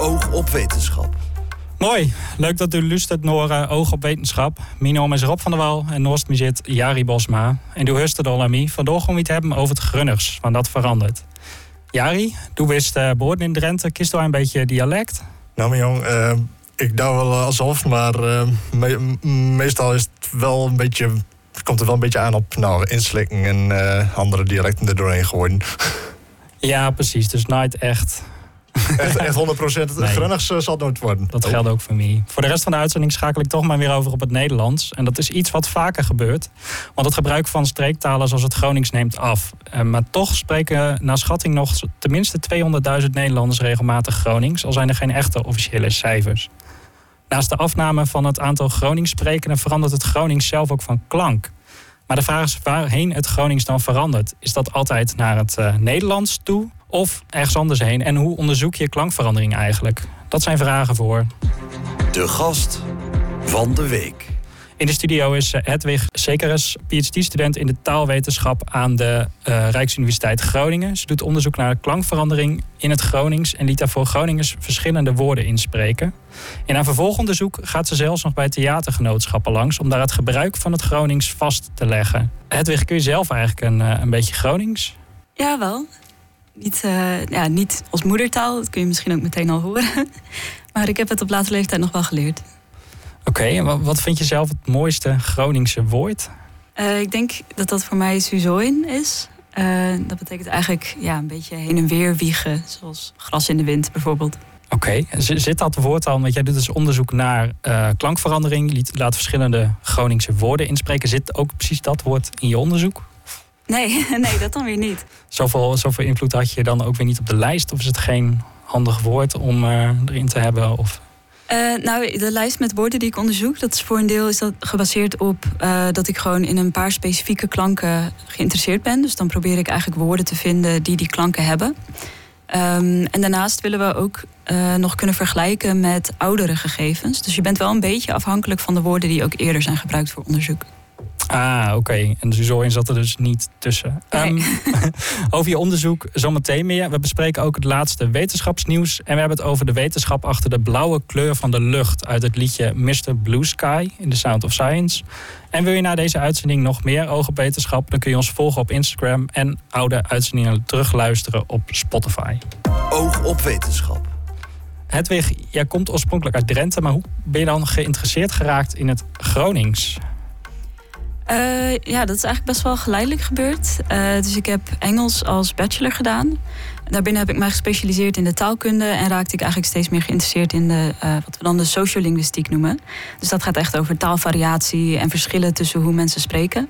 Oog op wetenschap. Mooi. Leuk dat u luistert naar uh, Oog op Wetenschap. Mijn naam is Rob van der Wal en naast me zit Jari Bosma. En u het al aan mij. Vandaag gaan we het hebben over het grunners, want dat verandert. Jari, du wist uh, boorden in Drenthe. Kiest u een beetje dialect? Nou, mijn jong, uh, ik doe wel alsof, maar me meestal is het wel een beetje... Het komt er wel een beetje aan op nou, inslikken en andere dialecten er doorheen gooien. Ja, precies. Dus nooit echt Echt, echt 100% nee. Uh, zal het nooit worden. Dat geldt ook voor mij. Voor de rest van de uitzending schakel ik toch maar weer over op het Nederlands. En dat is iets wat vaker gebeurt. Want het gebruik van streektalen zoals het Gronings neemt af. Uh, maar toch spreken naar schatting nog tenminste 200.000 Nederlanders regelmatig Gronings. Al zijn er geen echte officiële cijfers. Naast de afname van het aantal Gronings sprekenden verandert het Gronings zelf ook van klank. Maar de vraag is waarheen het Gronings dan verandert. Is dat altijd naar het uh, Nederlands toe? of ergens anders heen? En hoe onderzoek je klankverandering eigenlijk? Dat zijn vragen voor. De gast van de week. In de studio is eh, Hedwig Sekeres, PhD-student in de taalwetenschap aan de uh, Rijksuniversiteit Groningen. Ze doet onderzoek naar klankverandering in het Gronings en liet daarvoor Groningers verschillende woorden inspreken. In haar vervolgonderzoek gaat ze zelfs nog bij theatergenootschappen langs om daar het gebruik van het Gronings vast te leggen. Hedwig, kun je zelf eigenlijk een, eh, een beetje Gronings? Ja, wel. Niet, ja, niet als moedertaal, dat kun je misschien ook meteen al horen. maar ik heb het op latere leeftijd nog wel geleerd. Oké, en wat vind je zelf het mooiste Groningse woord? Uh, ik denk dat dat voor mij suzoin is. Uh, dat betekent eigenlijk ja, een beetje heen en weer wiegen, zoals gras in de wind bijvoorbeeld. Oké, okay. zit dat woord al, want jij doet dus onderzoek naar uh, klankverandering, laat verschillende Groningse woorden inspreken. Zit ook precies dat woord in je onderzoek? Nee, nee, dat dan weer niet. Zoveel, zoveel invloed had je dan ook weer niet op de lijst? Of is het geen handig woord om erin te hebben? Of... Uh, nou, de lijst met woorden die ik onderzoek, dat is voor een deel is dat gebaseerd op uh, dat ik gewoon in een paar specifieke klanken geïnteresseerd ben. Dus dan probeer ik eigenlijk woorden te vinden die die klanken hebben. Um, en daarnaast willen we ook uh, nog kunnen vergelijken met oudere gegevens. Dus je bent wel een beetje afhankelijk van de woorden die ook eerder zijn gebruikt voor onderzoek. Ah, oké. Okay. En Suzoin zat er dus niet tussen. Nee. Um, over je onderzoek zometeen meer. We bespreken ook het laatste wetenschapsnieuws. En we hebben het over de wetenschap achter de blauwe kleur van de lucht... uit het liedje Mr. Blue Sky in The Sound of Science. En wil je na deze uitzending nog meer oog op wetenschap... dan kun je ons volgen op Instagram... en oude uitzendingen terugluisteren op Spotify. Oog op wetenschap. Hedwig, jij komt oorspronkelijk uit Drenthe... maar hoe ben je dan geïnteresseerd geraakt in het Gronings... Uh, ja, dat is eigenlijk best wel geleidelijk gebeurd. Uh, dus ik heb Engels als bachelor gedaan. Daarbinnen heb ik mij gespecialiseerd in de taalkunde en raakte ik eigenlijk steeds meer geïnteresseerd in de, uh, wat we dan de sociolinguïstiek noemen. Dus dat gaat echt over taalvariatie en verschillen tussen hoe mensen spreken.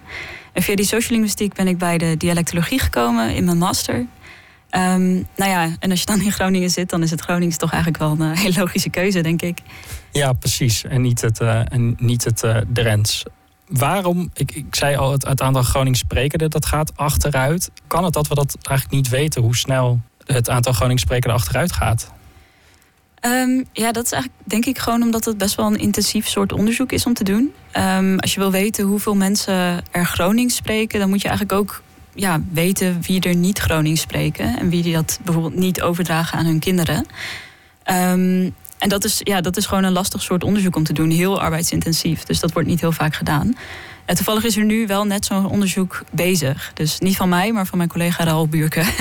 En via die sociolinguïstiek ben ik bij de dialectologie gekomen in mijn master. Um, nou ja, en als je dan in Groningen zit, dan is het Gronings toch eigenlijk wel een hele logische keuze, denk ik. Ja, precies. En niet het, en niet het Drents waarom, ik, ik zei al, het, aantal Gronings sprekenden dat gaat achteruit. Kan het dat we dat eigenlijk niet weten, hoe snel het aantal Gronings sprekenden achteruit gaat? Um, ja, dat is eigenlijk denk ik gewoon omdat het best wel een intensief soort onderzoek is om te doen. Um, als je wil weten hoeveel mensen er Gronings spreken, dan moet je eigenlijk ook ja, weten wie er niet Gronings spreken. En wie die dat bijvoorbeeld niet overdragen aan hun kinderen. Um, en dat is, ja, dat is gewoon een lastig soort onderzoek om te doen. Heel arbeidsintensief. Dus dat wordt niet heel vaak gedaan. En toevallig is er nu wel net zo'n onderzoek bezig. Dus niet van mij, maar van mijn collega Raoul Buurke.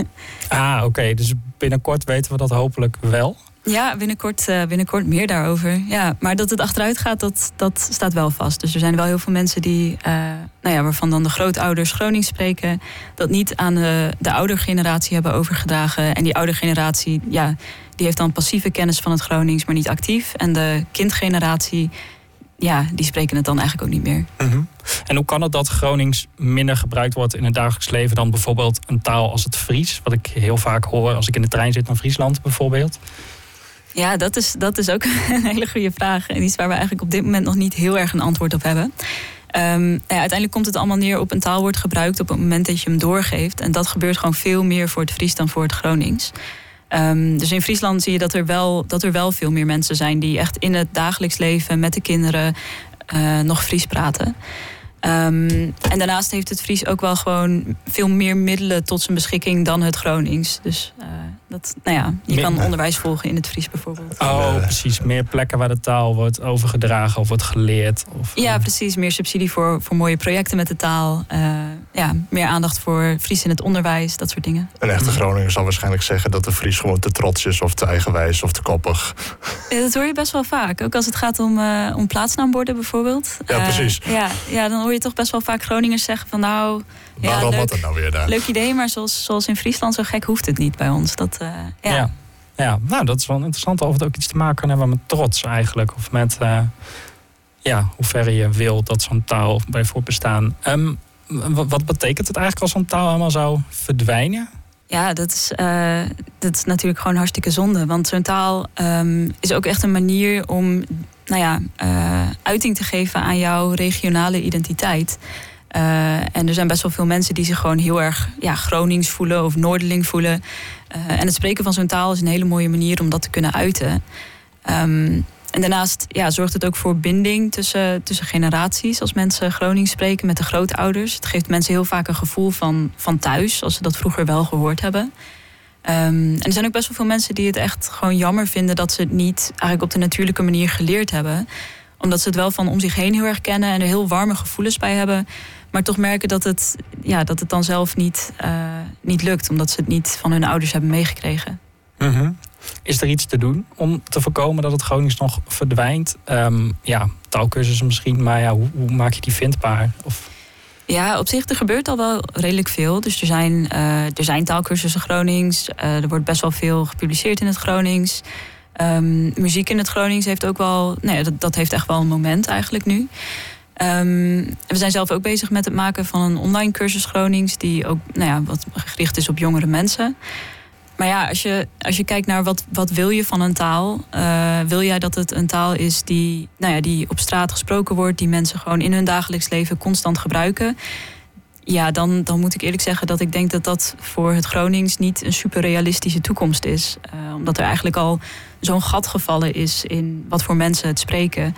Ah, oké. Dus binnenkort weten we dat hopelijk wel. Ja, binnenkort, uh, binnenkort meer daarover. Ja, maar dat het achteruit gaat, dat, dat staat wel vast. Dus er zijn wel heel veel mensen die, uh, nou ja, waarvan dan de grootouders Gronings spreken, dat niet aan de, de oudergeneratie hebben overgedragen. En die oudergeneratie, ja, die heeft dan passieve kennis van het Gronings, maar niet actief. En de kindgeneratie, ja, die spreken het dan eigenlijk ook niet meer. -hmm. En hoe kan het dat Gronings minder gebruikt wordt in het dagelijks leven dan bijvoorbeeld een taal als het Fries? Wat ik heel vaak hoor als ik in de trein zit naar Friesland bijvoorbeeld. Ja, dat is, dat is ook een hele goede vraag. En iets waar we eigenlijk op dit moment nog niet heel erg een antwoord op hebben. Um, ja, uiteindelijk komt het allemaal neer op een taal wordt gebruikt op het moment dat je hem doorgeeft. En dat gebeurt gewoon veel meer voor het Fries dan voor het Gronings. Um, dus in Friesland zie je dat er, wel, dat er wel veel meer mensen zijn die echt in het dagelijks leven met de kinderen uh, nog Fries praten. Um, en daarnaast heeft het Fries ook wel gewoon veel meer middelen tot zijn beschikking dan het Gronings. Dus uh, Dat, nou ja, je Meer- kan onderwijs volgen in het Fries bijvoorbeeld. Oh, precies. Meer plekken waar de taal wordt overgedragen of wordt geleerd. Of, Ja, eh, precies. Meer subsidie voor, voor mooie projecten met de taal. Eh, ja, meer aandacht voor Fries in het onderwijs, dat soort dingen. Een echte Groninger zal waarschijnlijk zeggen dat de Fries gewoon te trots is of te eigenwijs of te koppig. Ja, dat hoor je best wel vaak. Ook als het gaat om, eh, om plaatsnaamborden bijvoorbeeld. Ja, precies. ja, ja, dan hoor je toch best wel vaak Groningers zeggen van nou... Ja, Waarom leuk, wat dat nou weer daar? leuk idee, maar zoals, zoals in Friesland zo gek hoeft het niet bij ons. Dat, eh, ja. Ja. ja, nou dat is wel interessant of het ook iets te maken kan hebben met trots eigenlijk. Of met eh, ja, hoe ver je wil dat zo'n taal bij voortbestaan. Ehm, wat, betekent het eigenlijk als zo'n taal helemaal zou verdwijnen? Ja, dat is, eh, dat is natuurlijk gewoon hartstikke zonde. Want zo'n taal ehm, is ook echt een manier om nou ja, uiting te geven aan jouw regionale identiteit. Eh, en er zijn best wel veel mensen die zich gewoon heel erg ja, Gronings voelen of Noorderling voelen. Eh, en het spreken van zo'n taal is een hele mooie manier om dat te kunnen uiten. Ehm, en daarnaast ja, zorgt het ook voor binding tussen, tussen generaties. Als mensen Gronings spreken met de grootouders. Het geeft mensen heel vaak een gevoel van, van thuis, als ze dat vroeger wel gehoord hebben. Ehm, en er zijn ook best wel veel mensen die het echt gewoon jammer vinden dat ze het niet eigenlijk op de natuurlijke manier geleerd hebben. Omdat ze het wel van om zich heen heel erg kennen en er heel warme gevoelens bij hebben. Maar toch merken dat het, ja, dat het dan zelf niet, eh, niet lukt, omdat ze het niet van hun ouders hebben meegekregen. Is er iets te doen om te voorkomen dat het Gronings nog verdwijnt? Ehm, ja, taalkursussen misschien, maar ja, hoe, hoe maak je die vindbaar? Of, Ja, op zich, er gebeurt al wel redelijk veel. Dus er zijn, eh, er zijn taalkursussen Gronings. Eh, er wordt best wel veel gepubliceerd in het Gronings. Ehm, muziek in het Gronings heeft ook wel... Nou ja, dat, dat heeft echt wel een moment eigenlijk nu. Ehm, we zijn zelf ook bezig met het maken van een online cursus Gronings... die ook nou ja, wat gericht is op jongere mensen. Maar ja, als je, als je kijkt naar wat, wat wil je van een taal... eh, wil jij dat het een taal is die, nou ja, die op straat gesproken wordt... die mensen gewoon in hun dagelijks leven constant gebruiken... Ja, dan, dan moet ik eerlijk zeggen dat ik denk dat dat voor het Gronings niet een super realistische toekomst is. Eh, omdat er eigenlijk al zo'n gat gevallen is in wat voor mensen het spreken.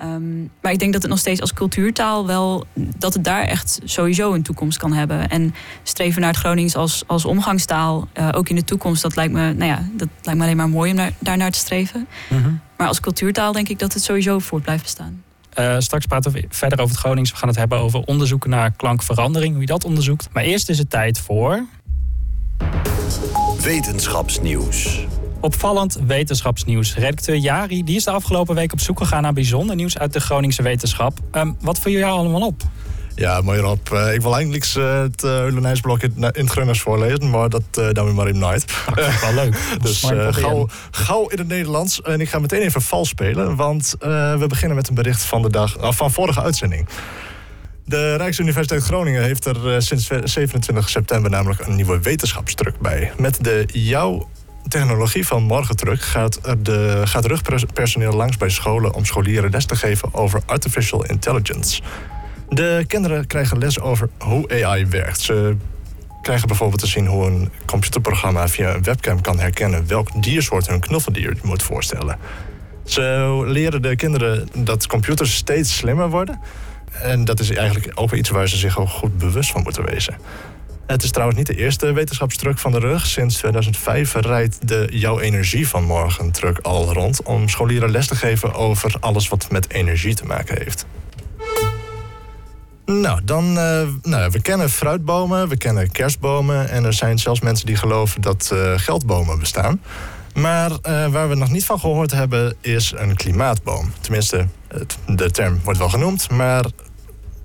Ehm, maar ik denk dat het nog steeds als cultuurtaal wel, dat het daar echt sowieso een toekomst kan hebben. En streven naar het Gronings als, als omgangstaal, eh, ook in de toekomst, dat lijkt me, nou ja, dat lijkt me alleen maar mooi om daar, daarnaar te streven. Maar als cultuurtaal denk ik dat het sowieso voort blijft bestaan. Eh, straks praten we verder over het Gronings. We gaan het hebben over onderzoeken naar klankverandering, hoe je dat onderzoekt. Maar eerst is het tijd voor Wetenschapsnieuws. Opvallend wetenschapsnieuws. Redacteur Jari die is de afgelopen week op zoek gegaan naar bijzonder nieuws uit de Groningse wetenschap. Ehm, wat viel jou allemaal op? Ja, mooi Rob. Eh, ik wil eigenlijk eh, het uh, Heulenijsblok in, in het Grunners voorlezen, maar dat uh, doen we maar in night. Dat is wel leuk. Dus uh, gauw, gauw in het Nederlands. En ik ga meteen even vals spelen, want uh, we beginnen met een bericht van de dag uh, van vorige uitzending. De Rijksuniversiteit Groningen heeft er uh, sinds 27 september namelijk een nieuwe wetenschapsdruk bij. Met de jouw technologie van morgendruk gaat, er de, gaat rugpersoneel langs bij scholen om scholieren les te geven over artificial intelligence. De kinderen krijgen les over hoe AI werkt. Ze krijgen bijvoorbeeld te zien hoe een computerprogramma via een webcam kan herkennen welk diersoort hun knuffeldier moet voorstellen. Zo leren de kinderen dat computers steeds slimmer worden. En dat is eigenlijk ook iets waar ze zich ook goed bewust van moeten wezen. Het is trouwens niet de eerste wetenschapstruck van de rug. Sinds 2005 rijdt de Jouw Energie van Morgen truck al rond om scholieren les te geven over alles wat met energie te maken heeft. Nou, dan, uh, nou, we kennen fruitbomen, we kennen kerstbomen en er zijn zelfs mensen die geloven dat uh, geldbomen bestaan. Maar uh, waar we nog niet van gehoord hebben is een klimaatboom. Tenminste, de term wordt wel genoemd, maar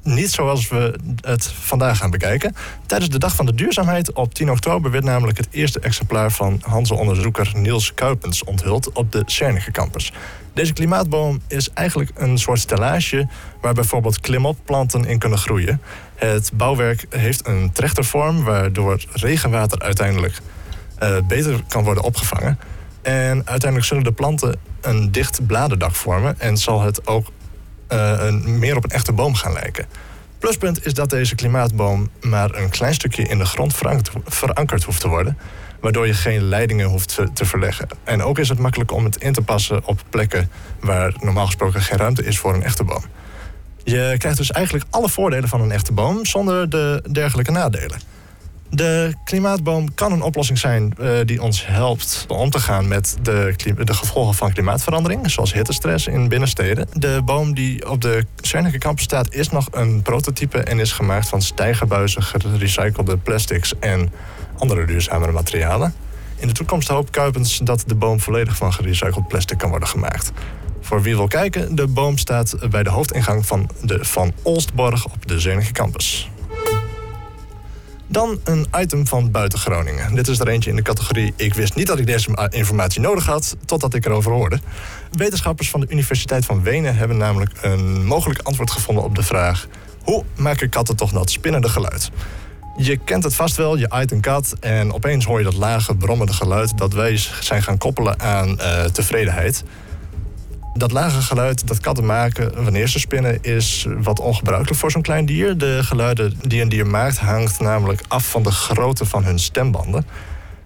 niet zoals we het vandaag gaan bekijken. Tijdens de Dag van de Duurzaamheid op 10 oktober werd namelijk het eerste exemplaar van Hanse-onderzoeker Niels Kuipens onthuld op de Cernige campus. Deze klimaatboom is eigenlijk een soort stellage waar bijvoorbeeld klimopplanten in kunnen groeien. Het bouwwerk heeft een trechtervorm waardoor regenwater uiteindelijk uh, beter kan worden opgevangen. En uiteindelijk zullen de planten een dicht bladerdak vormen en zal het ook een, meer op een echte boom gaan lijken. Pluspunt is dat deze klimaatboom maar een klein stukje in de grond verankerd, hoeft te worden, waardoor je geen leidingen hoeft te, verleggen. En ook is het makkelijk om het in te passen op plekken waar normaal gesproken geen ruimte is voor een echte boom. Je krijgt dus eigenlijk alle voordelen van een echte boom zonder de dergelijke nadelen. De klimaatboom kan een oplossing zijn uh, die ons helpt om te gaan met de, de, gevolgen van klimaatverandering, zoals hittestress in binnensteden. De boom die op de Zernike campus staat is nog een prototype en is gemaakt van stijgerbuizen, gerecyclede plastics en andere duurzamere materialen. In de toekomst hoopt Kuipens dat de boom volledig van gerecycled plastic kan worden gemaakt. Voor wie wil kijken, de boom staat bij de hoofdingang van de Van Olstborg op de Zernige campus. Dan een item van buiten Groningen. Dit is er eentje in de categorie Ik wist niet dat ik deze informatie nodig had, totdat ik erover hoorde. Wetenschappers van de Universiteit van Wenen hebben namelijk een mogelijk antwoord gevonden op de vraag: hoe maken katten toch dat spinnende geluid? Je kent het vast wel, je uit een kat en opeens hoor je dat lage, brommende geluid dat wij zijn gaan koppelen aan uh, tevredenheid. Dat lage geluid dat katten maken wanneer ze spinnen is wat ongebruikelijk voor zo'n klein dier. De geluiden die een dier maakt hangt namelijk af van de grootte van hun stembanden.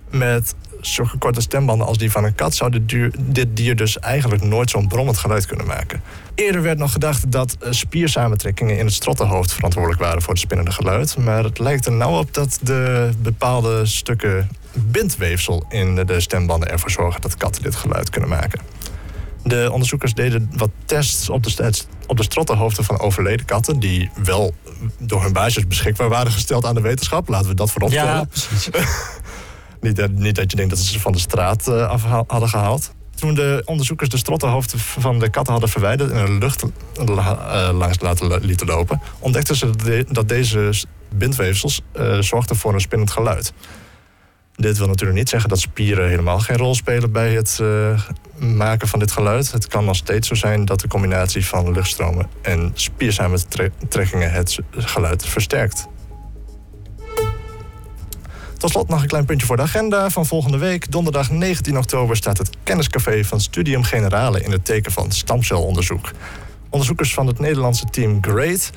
Met zulke korte stembanden als die van een kat zou dit dier dus eigenlijk nooit zo'n brommend geluid kunnen maken. Eerder werd nog gedacht dat eh, spiersamentrekkingen in het strottenhoofd verantwoordelijk waren voor het spinnende geluid. Maar het lijkt er nou op dat de bepaalde stukken bindweefsel in de stembanden ervoor zorgen dat katten dit geluid kunnen maken. De onderzoekers deden wat tests op de, op de strottenhoofden van overleden katten... die wel door hun baasjes beschikbaar waren gesteld aan de wetenschap. Laten we dat voorop stellen. Ja, precies. niet, niet, dat je denkt dat ze ze van de straat uh, af hadden gehaald. Toen de onderzoekers de strottenhoofden van de katten hadden verwijderd... en de lucht uh, langs laten lieten lopen... ontdekten ze dat deze bindweefsels uh, zorgden voor een spinnend geluid. Dit wil natuurlijk niet zeggen dat spieren helemaal geen rol spelen bij het uh, maken van dit geluid. Het kan nog steeds zo zijn dat de combinatie van luchtstromen en spiersamentrekkingen het geluid versterkt. Tot slot nog een klein puntje voor de agenda van volgende week. Donderdag 19 oktober staat het kenniscafé van Studium Generale in het teken van stamcelonderzoek. Onderzoekers van het Nederlandse team GREAT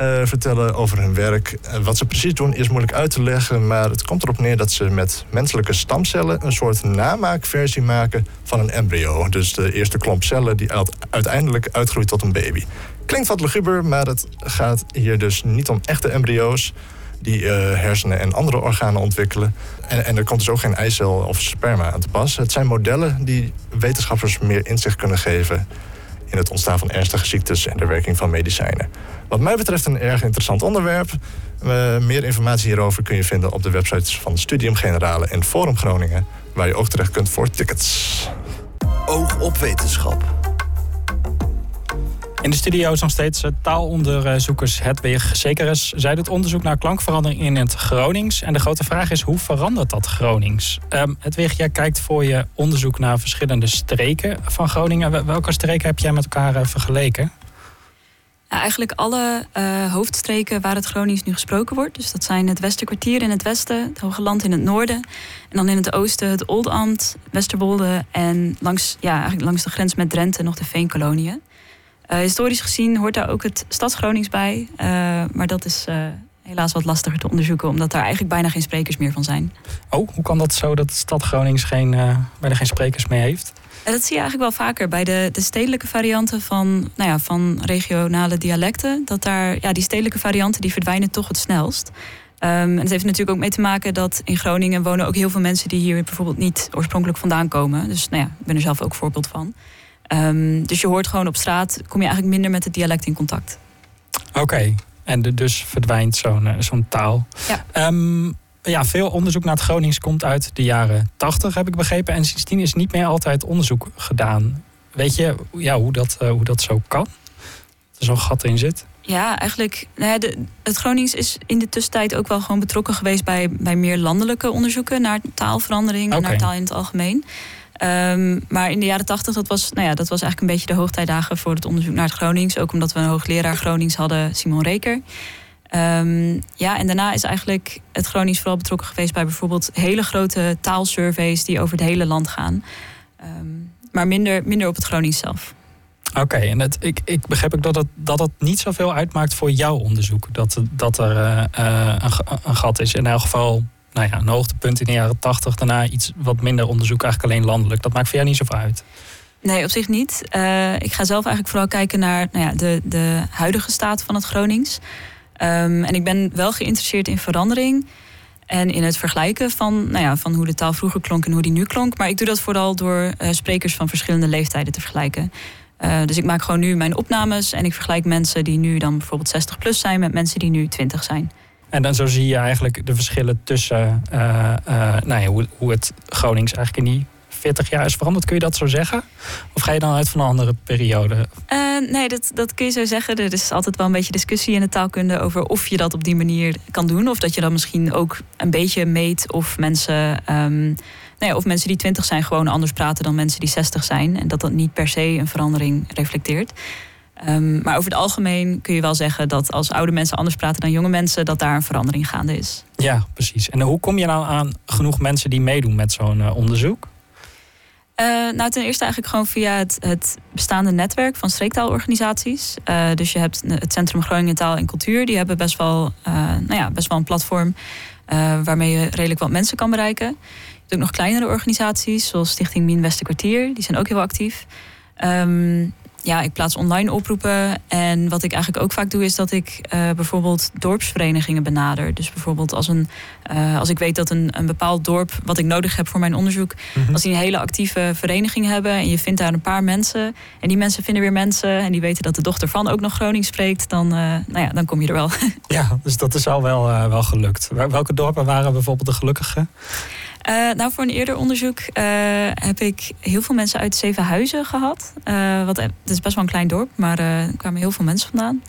uh, vertellen over hun werk. Uh, wat ze precies doen is moeilijk uit te leggen, maar het komt erop neer dat ze met menselijke stamcellen een soort namaakversie maken van een embryo. Dus de eerste klomp cellen die uiteindelijk uitgroeit tot een baby. Klinkt wat luguber, maar het gaat hier dus niet om echte embryo's die uh, hersenen en andere organen ontwikkelen. En, en, er komt dus ook geen eicel of sperma aan te pas. Het zijn modellen die wetenschappers meer inzicht kunnen geven in het ontstaan van ernstige ziektes en de werking van medicijnen. Wat mij betreft een erg interessant onderwerp. Uh, meer informatie hierover kun je vinden op de websites van Studium Generale en Forum Groningen, waar je ook terecht kunt voor tickets. Oog op wetenschap. In de studio is nog steeds eh, taalonderzoekers Hedwig Zekeres. Zij doet onderzoek naar klankverandering in het Gronings. En de grote vraag is, hoe verandert dat Gronings? Um, Hedwig, jij kijkt voor je onderzoek naar verschillende streken van Groningen. Welke streken heb jij met elkaar uh, vergeleken? eigenlijk alle uh, hoofdstreken waar het Gronings nu gesproken wordt. Dus dat zijn het Westerkwartier in het westen, het Hoge Land in het noorden. En dan in het oosten het Oldambt, Westerwolde en langs, ja, eigenlijk langs de grens met Drenthe nog de Veenkoloniën. Uh, historisch gezien hoort daar ook het Stadsgronings bij. Uh, maar dat is helaas wat lastiger te onderzoeken, omdat daar eigenlijk bijna geen sprekers meer van zijn. Oh, hoe kan dat zo dat de stad Gronings geen, bijna geen sprekers meer heeft? dat zie je eigenlijk wel vaker bij de, de stedelijke varianten van, nou ja, van regionale dialecten. Dat daar, ja, die stedelijke varianten die verdwijnen toch het snelst. Um, en het heeft natuurlijk ook mee te maken dat in Groningen wonen ook heel veel mensen die hier bijvoorbeeld niet oorspronkelijk vandaan komen. Dus nou ja, ik ben er zelf ook voorbeeld van. Um, dus je hoort gewoon op straat, kom je eigenlijk minder met het dialect in contact. Oké, en dus verdwijnt zo'n eh, zo'n taal. Ja. Um, ja, veel onderzoek naar het Gronings komt uit de jaren 80, heb ik begrepen. En sindsdien is niet meer altijd onderzoek gedaan. Weet je ja, hoe, dat, uh, hoe dat zo kan? Dat er zo'n gat in zit? Ja, eigenlijk. Nou ja, de, het Gronings is in de tussentijd ook wel gewoon betrokken geweest bij, bij meer landelijke onderzoeken naar taalverandering en naar taal in het algemeen. Um, maar in de jaren tachtig, dat was, nou ja, dat was eigenlijk een beetje de hoogtijdagen voor het onderzoek naar het Gronings. Ook omdat we een hoogleraar Gronings hadden, Simon Reker. Um, ja, en daarna is eigenlijk het Gronings vooral betrokken geweest bij bijvoorbeeld hele grote taalsurveys die over het hele land gaan. Um, maar minder, minder op het Gronings zelf. Oké, en het, ik, ik begrijp ook dat dat het niet zoveel uitmaakt voor jouw onderzoek. Dat, dat er uh, een, een, gat is. In elk geval, nou ja, een hoogtepunt in de jaren tachtig. Daarna iets wat minder onderzoek, eigenlijk alleen landelijk. Dat maakt voor jou niet zoveel uit. Nee, op zich niet. Uh, ik ga zelf eigenlijk vooral kijken naar nou ja, de, de huidige staat van het Gronings. Um, en ik ben wel geïnteresseerd in verandering. En in het vergelijken van, nou ja, van hoe de taal vroeger klonk en hoe die nu klonk. Maar ik doe dat vooral door uh, sprekers van verschillende leeftijden te vergelijken. Uh, dus ik maak gewoon nu mijn opnames en ik vergelijk mensen die nu dan bijvoorbeeld 60 plus zijn met mensen die nu 20 zijn. En dan zo zie je eigenlijk de verschillen tussen uh, nou ja, hoe, hoe het Gronings eigenlijk in die 40 jaar is veranderd. Kun je dat zo zeggen? Of ga je dan uit van een andere periode? Uh, nee, dat, dat kun je zo zeggen. Er is altijd wel een beetje discussie in de taalkunde over of je dat op die manier kan doen. Of dat je dan misschien ook een beetje meet of mensen. Um, nou of mensen die 20 zijn gewoon anders praten dan mensen die 60 zijn. En dat dat niet per se een verandering reflecteert. Um, maar over het algemeen kun je wel zeggen dat als oude mensen anders praten dan jonge mensen, dat daar een verandering gaande is. Ja, precies. En hoe kom je nou aan genoeg mensen die meedoen met zo'n uh, onderzoek? Uh, nou, ten eerste eigenlijk gewoon via het, het bestaande netwerk van streektaalorganisaties. Uh, dus je hebt het Centrum Groningen Taal en Cultuur. Die hebben best wel, nou ja, best wel een platform waarmee je redelijk wat mensen kan bereiken. Je hebt ook nog kleinere organisaties, zoals Stichting Mien Westerkwartier. Die zijn ook heel actief. Um, ja, ik plaats online oproepen. En wat ik eigenlijk ook vaak doe, is dat ik uh, bijvoorbeeld dorpsverenigingen benader. Dus bijvoorbeeld als, een, uh, als ik weet dat een, een bepaald dorp, wat ik nodig heb voor mijn onderzoek, mm -hmm. als die een hele actieve vereniging hebben en je vindt daar een paar mensen. En die mensen vinden weer mensen en die weten dat de dochter van ook nog Gronings spreekt, dan, uh, nou ja, dan kom je er wel. Ja, dus dat is al wel, wel gelukt. Welke dorpen waren bijvoorbeeld de gelukkige? Uh, nou, voor een eerder onderzoek uh, heb ik heel veel mensen uit Zevenhuizen gehad. Uh, wat, het is best wel een klein dorp, maar er kwamen heel veel mensen vandaan.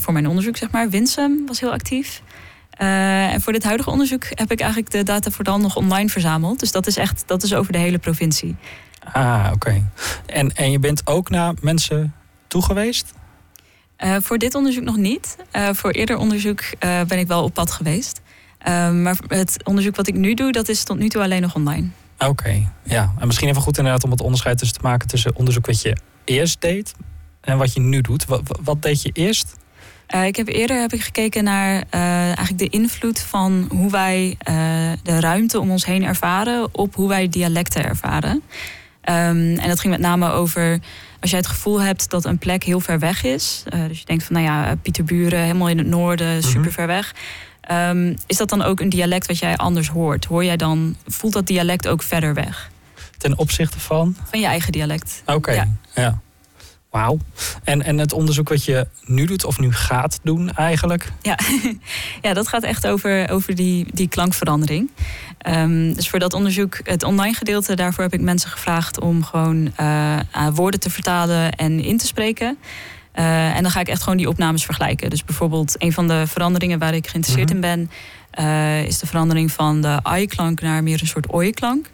voor mijn onderzoek, zeg maar. Winsum was heel actief. en voor dit huidige onderzoek heb ik eigenlijk de data voor dan nog online verzameld. Dus dat is echt dat is over de hele provincie. Ah, oké. Okay. En, en je bent ook naar mensen toe geweest? voor dit onderzoek nog niet. voor eerder onderzoek ben ik wel op pad geweest. Um, maar het onderzoek wat ik nu doe, dat is tot nu toe alleen nog online. Oké, okay, ja. En misschien even goed inderdaad om het onderscheid tussen te maken tussen onderzoek wat je eerst deed en wat je nu doet. Wat, wat deed je eerst? Uh, ik heb eerder heb ik gekeken naar uh, eigenlijk de invloed van hoe wij uh, de ruimte om ons heen ervaren op hoe wij dialecten ervaren. Um, en dat ging met name over als jij het gevoel hebt dat een plek heel ver weg is. dus je denkt van nou ja, Pieterburen, helemaal in het noorden, super mm -hmm. Um, is dat dan ook een dialect wat jij anders hoort? Hoor jij dan, voelt dat dialect ook verder weg? Ten opzichte van? Van je eigen dialect. Oké, okay. ja. ja. Wauw. En, en het onderzoek wat je nu doet of nu gaat doen eigenlijk? Ja, ja dat gaat echt over, over die, die klankverandering. Um, dus voor dat onderzoek, het online gedeelte, daarvoor heb ik mensen gevraagd om gewoon uh, woorden te vertalen en in te spreken. Uh, en dan ga ik echt gewoon die opnames vergelijken. Dus bijvoorbeeld een van de veranderingen waar ik geïnteresseerd mm -hmm. in ben, uh, is de verandering van de i-klank naar meer een soort oi-klank.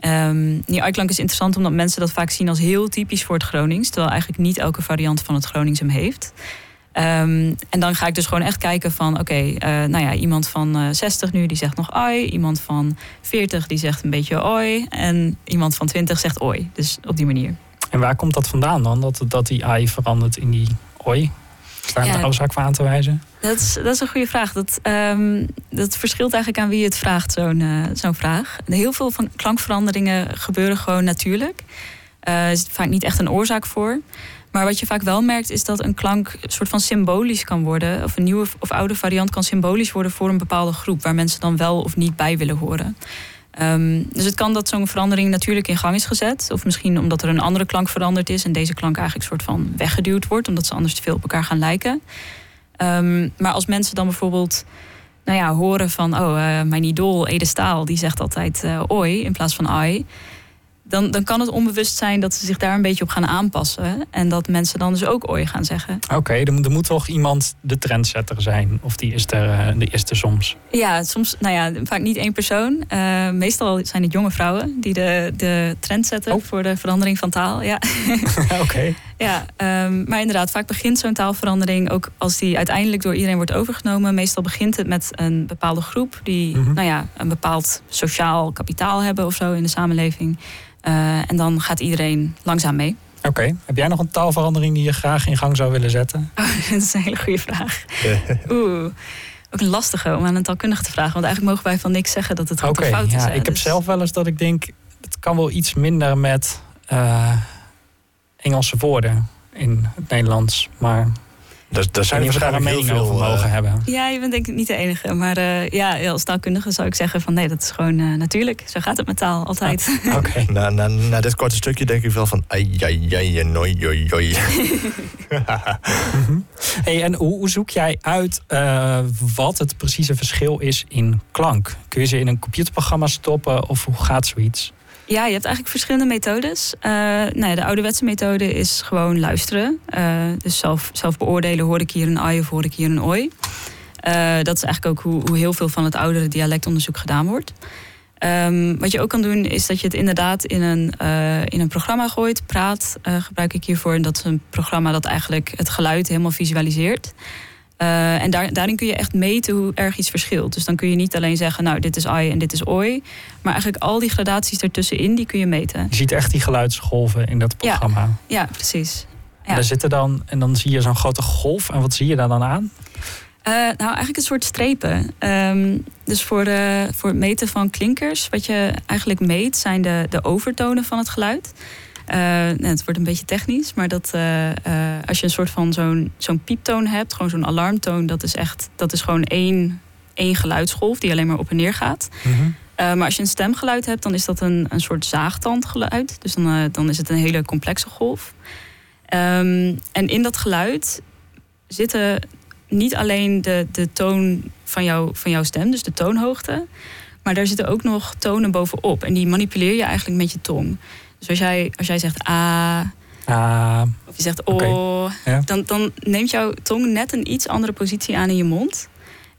Um, die i-klank is interessant omdat mensen dat vaak zien als heel typisch voor het Gronings, terwijl eigenlijk niet elke variant van het Gronings hem heeft. Um, en dan ga ik dus gewoon echt kijken van, oké, okay, uh, nou ja, iemand van 60 nu die zegt nog oi, iemand van 40 die zegt een beetje oi en iemand van 20 zegt oi. Dus op die manier. En waar komt dat vandaan dan? Dat, dat die AI verandert in die oi? Daar een ja, oorzaak voor aan te wijzen? Dat is, dat is een goede vraag. Dat, um, dat verschilt eigenlijk aan wie het vraagt, zo'n uh, zo'n vraag. Heel veel van klankveranderingen gebeuren gewoon natuurlijk. Uh, er is vaak niet echt een oorzaak voor. Maar wat je vaak wel merkt is dat een klank een soort van symbolisch kan worden. Of een nieuwe of oude variant kan symbolisch worden voor een bepaalde groep. Waar mensen dan wel of niet bij willen horen. Um, dus het kan dat zo'n verandering natuurlijk in gang is gezet. Of misschien omdat er een andere klank veranderd is en deze klank eigenlijk soort van weggeduwd wordt, omdat ze anders te veel op elkaar gaan lijken. Um, maar als mensen dan bijvoorbeeld nou ja, horen van, oh, uh, mijn idool Ede Staal, die zegt altijd uh, oi in plaats van ai. Dan, dan kan het onbewust zijn dat ze zich daar een beetje op gaan aanpassen. En dat mensen dan dus ook oi gaan zeggen. Oké, okay, er, er, moet toch iemand de trendsetter zijn? Of die is er, die is er soms? Ja, soms, nou ja, vaak niet één persoon. Uh, meestal zijn het jonge vrouwen die de, de trend zetten oh. voor de verandering van taal. Ja. Oké. Okay. Ja, um, maar inderdaad, vaak begint zo'n taalverandering ook als die uiteindelijk door iedereen wordt overgenomen. Meestal begint het met een bepaalde groep die, mm -hmm. nou ja, een bepaald sociaal kapitaal hebben of zo in de samenleving. Uh, en dan gaat iedereen langzaam mee. Oké. Okay. Heb jij nog een taalverandering die je graag in gang zou willen zetten? Oh, dat is een hele goede vraag. Oeh. Ook een lastige om aan een taalkundige te vragen. Want eigenlijk mogen wij van niks zeggen dat het goed okay, of fout is. Ja, hè? ik heb dus... zelf wel eens dat ik denk... het kan wel iets minder met uh, Engelse woorden in het Nederlands. Maar Daar, daar zijn er waarschijnlijk heel over veel... mogen eh, hebben? Ja, je bent denk ik niet de enige. Maar eh, ja, als taalkundige zou ik zeggen van nee, dat is gewoon eh, natuurlijk. Zo gaat het met taal altijd. Oké. Na, na, na dit korte stukje denk ik wel van... Ai, ai, ai, en oi, oi, oi. Mhm. Hey, en hoe, hoe zoek jij uit eh, wat het precieze verschil is in klank? Kun je ze in een computerprogramma stoppen of hoe gaat zoiets? Ja, je hebt eigenlijk verschillende methodes. Eh, nou de ouderwetse methode is gewoon luisteren. Eh, dus zelf, zelf beoordelen, hoor ik hier een ai of hoor ik hier een oi. Eh, dat is eigenlijk ook hoe, hoe heel veel van het oudere dialectonderzoek gedaan wordt. Ehm, wat je ook kan doen, is dat je het inderdaad in een, in een programma gooit. Praat gebruik ik hiervoor. En dat is een programma dat eigenlijk het geluid helemaal visualiseert. Eh, en daar, daarin kun je echt meten hoe erg iets verschilt. Dus dan kun je niet alleen zeggen, nou, dit is ai en dit is oi. Maar eigenlijk al die gradaties ertussenin, die kun je meten. Je ziet echt die geluidsgolven in dat Ja. programma. Ja, precies. En daar zitten dan, en dan zie je zo'n grote golf. En wat zie je daar dan aan? Eh, nou, eigenlijk een soort strepen. Ehm, dus voor, de, voor het meten van klinkers, wat je eigenlijk meet, zijn de, de overtonen van het geluid. Eh, nou, het wordt een beetje technisch, maar dat, eh, eh, als je een soort van zo'n zo'n pieptoon hebt, gewoon zo'n alarmtoon, dat is echt, dat is gewoon één, één geluidsgolf die alleen maar op en neer gaat. Eh, maar als je een stemgeluid hebt, dan is dat een, een soort zaagtandgeluid. Dus dan, dan is het een hele complexe golf. Ehm, en in dat geluid zitten niet alleen de, de toon van, jou, van jouw stem, dus de toonhoogte. Maar daar zitten ook nog tonen bovenop. En die manipuleer je eigenlijk met je tong. Dus als jij, als jij zegt a, Ah, of je zegt ja. dan, dan neemt jouw tong net een iets andere positie aan in je mond.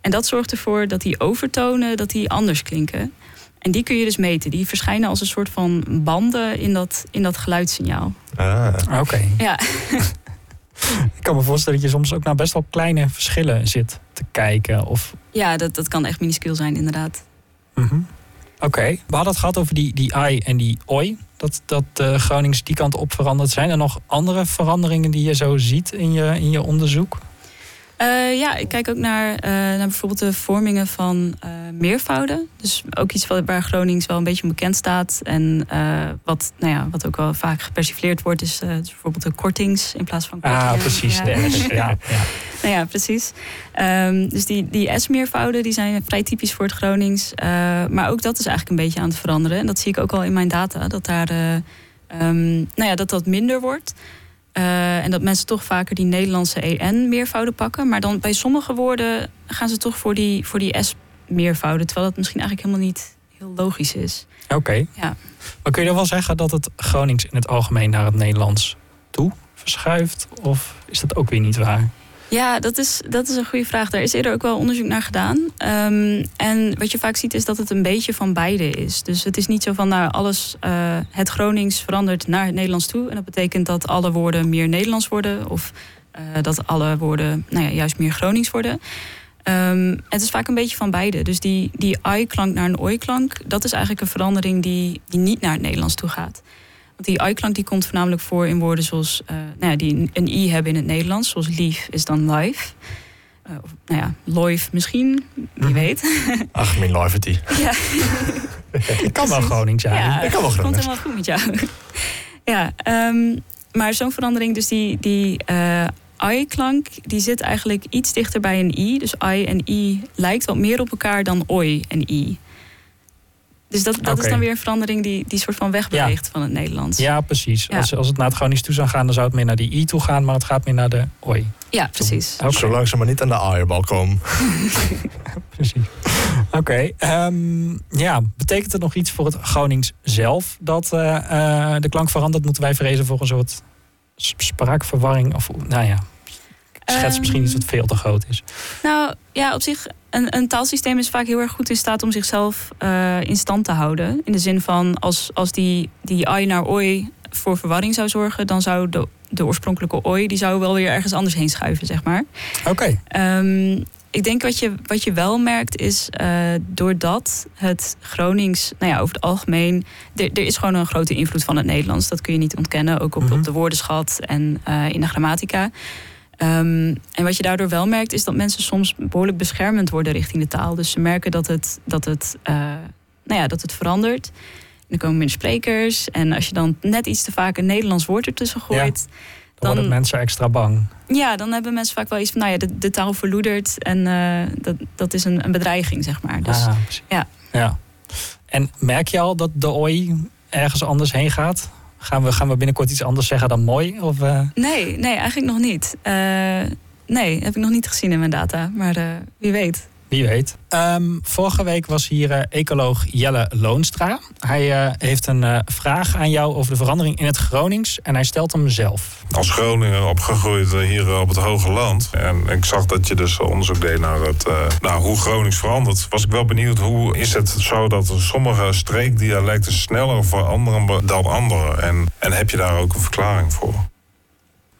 En dat zorgt ervoor dat die overtonen dat die anders klinken. En die kun je dus meten. Die verschijnen als een soort van banden in dat, in dat geluidssignaal. Ah. oké. Ja, Ik kan me voorstellen dat je soms ook naar best wel kleine verschillen zit te kijken. Of, ja dat, dat kan echt minuscuul zijn, inderdaad. Mhm. Oké, we hadden het gehad over die, die ai en die oi. Dat, dat de Gronings die kant op veranderd zijn. Er nog andere veranderingen die je zo ziet in je, in je onderzoek? Eh, ja, ik kijk ook naar, eh, naar bijvoorbeeld de vormingen van eh, meervouden. Dus ook iets wat, waar Gronings wel een beetje onbekend staat. En eh, wat, nou ja, wat ook wel vaak gepersifleerd wordt, is, eh, dus bijvoorbeeld de kortings in plaats van kortingen. Ah, precies. Ja. De S, ja, ja. Nou ja, precies. Ehm, dus die, die S-meervouden die zijn vrij typisch voor het Gronings. Eh, maar ook dat is eigenlijk een beetje aan het veranderen. En dat zie ik ook al in mijn data. Dat daar, eh, ehm, nou ja, dat, dat minder wordt. Eh, en dat mensen toch vaker die Nederlandse EN-meervouden pakken. Maar dan bij sommige woorden gaan ze toch voor die, voor die S-meervouden. Terwijl dat misschien eigenlijk helemaal niet heel logisch is. Oké. Ja. Maar kun je dan wel zeggen dat het Gronings in het algemeen naar het Nederlands toe verschuift? Of is dat ook weer niet waar? Ja, dat is, dat is een goede vraag. Daar is eerder ook wel onderzoek naar gedaan. Ehm, en wat je vaak ziet is dat het een beetje van beide is. Dus het is niet zo van nou, alles, eh, het Gronings verandert naar het Nederlands toe. En dat betekent dat alle woorden meer Nederlands worden. Of eh, dat alle woorden nou ja, juist meer Gronings worden. Ehm, het is vaak een beetje van beide. Dus die, die ai-klank naar een oi-klank, dat is eigenlijk een verandering die, die niet naar het Nederlands toe gaat. Die ai-klank die komt voornamelijk voor in woorden zoals, eh, nou ja, die een, i hebben in het Nederlands. Zoals lief is dan live. Eh, of, nou ja, loif misschien, wie Mhm. weet. Ach, mijn loyalty. ja, Ik kan wel. Gronings zijn. ja, Ik kan wel het komt Gronings. helemaal goed met jou. ja, ehm, maar zo'n verandering, dus die, die eh, ai-klank, die zit eigenlijk iets dichter bij een i. Dus ai en i lijkt wat meer op elkaar dan oi en i. Dus dat, dat is dan weer een verandering die, die soort van wegbeweegt van het Nederlands. Ja, precies. Ja. Als, als het naar het Gronings toe zou gaan, dan zou het meer naar die i toe gaan. Maar het gaat meer naar de oi. Ja, precies. Oké. Zolang ze maar niet aan de aaierbal komen. Precies. Oké. ehm, ja, betekent het nog iets voor het Gronings zelf dat eh, eh, de klank verandert? Moeten wij vrezen voor een soort sp- spraakverwarring? Of nou ja, schets Ehm, misschien iets wat veel te groot is. Nou ja, op zich, een, een taalsysteem is vaak heel erg goed in staat om zichzelf eh, in stand te houden. In de zin van als, als die, die ai naar oi voor verwarring zou zorgen, dan zou de, de oorspronkelijke oi die zou wel weer ergens anders heen schuiven, zeg maar. Oké. Ehm, ik denk wat je, wat je wel merkt is, eh, doordat het Gronings, nou ja, over het algemeen, er, is gewoon een grote invloed van het Nederlands. Dat kun je niet ontkennen, ook op, Mhm. op de woordenschat en eh, in de grammatica. Ehm, en wat je daardoor wel merkt, is dat mensen soms behoorlijk beschermend worden richting de taal. Dus ze merken dat het, dat het, eh, nou ja, dat het verandert. En er komen minder sprekers. En als je dan net iets te vaak een Nederlands woord ertussen gooit, Dan, worden mensen extra bang. Ja, dan hebben mensen vaak wel iets van, nou ja, de, de taal verloedert en uh, dat, dat is een, een bedreiging, zeg maar. Dus, ah, ja. ja. En merk je al dat de OI ergens anders heen gaat? Gaan we, gaan we binnenkort iets anders zeggen dan mooi? Of, uh... Nee, nee, eigenlijk nog niet. Uh, nee, heb ik nog niet gezien in mijn data, maar wie weet. Wie weet. Ehm, vorige week was hier uh, ecoloog Jelle Loonstra. Hij uh, heeft een uh, vraag aan jou over de verandering in het Gronings. En hij stelt hem zelf. Als Groninger opgegroeid hier op het Hoge Land. En ik zag dat je dus onderzoek deed naar, het, naar hoe Gronings verandert. Was ik wel benieuwd hoe is het zo dat sommige streekdialecten sneller veranderen dan andere? En, en heb je daar ook een verklaring voor?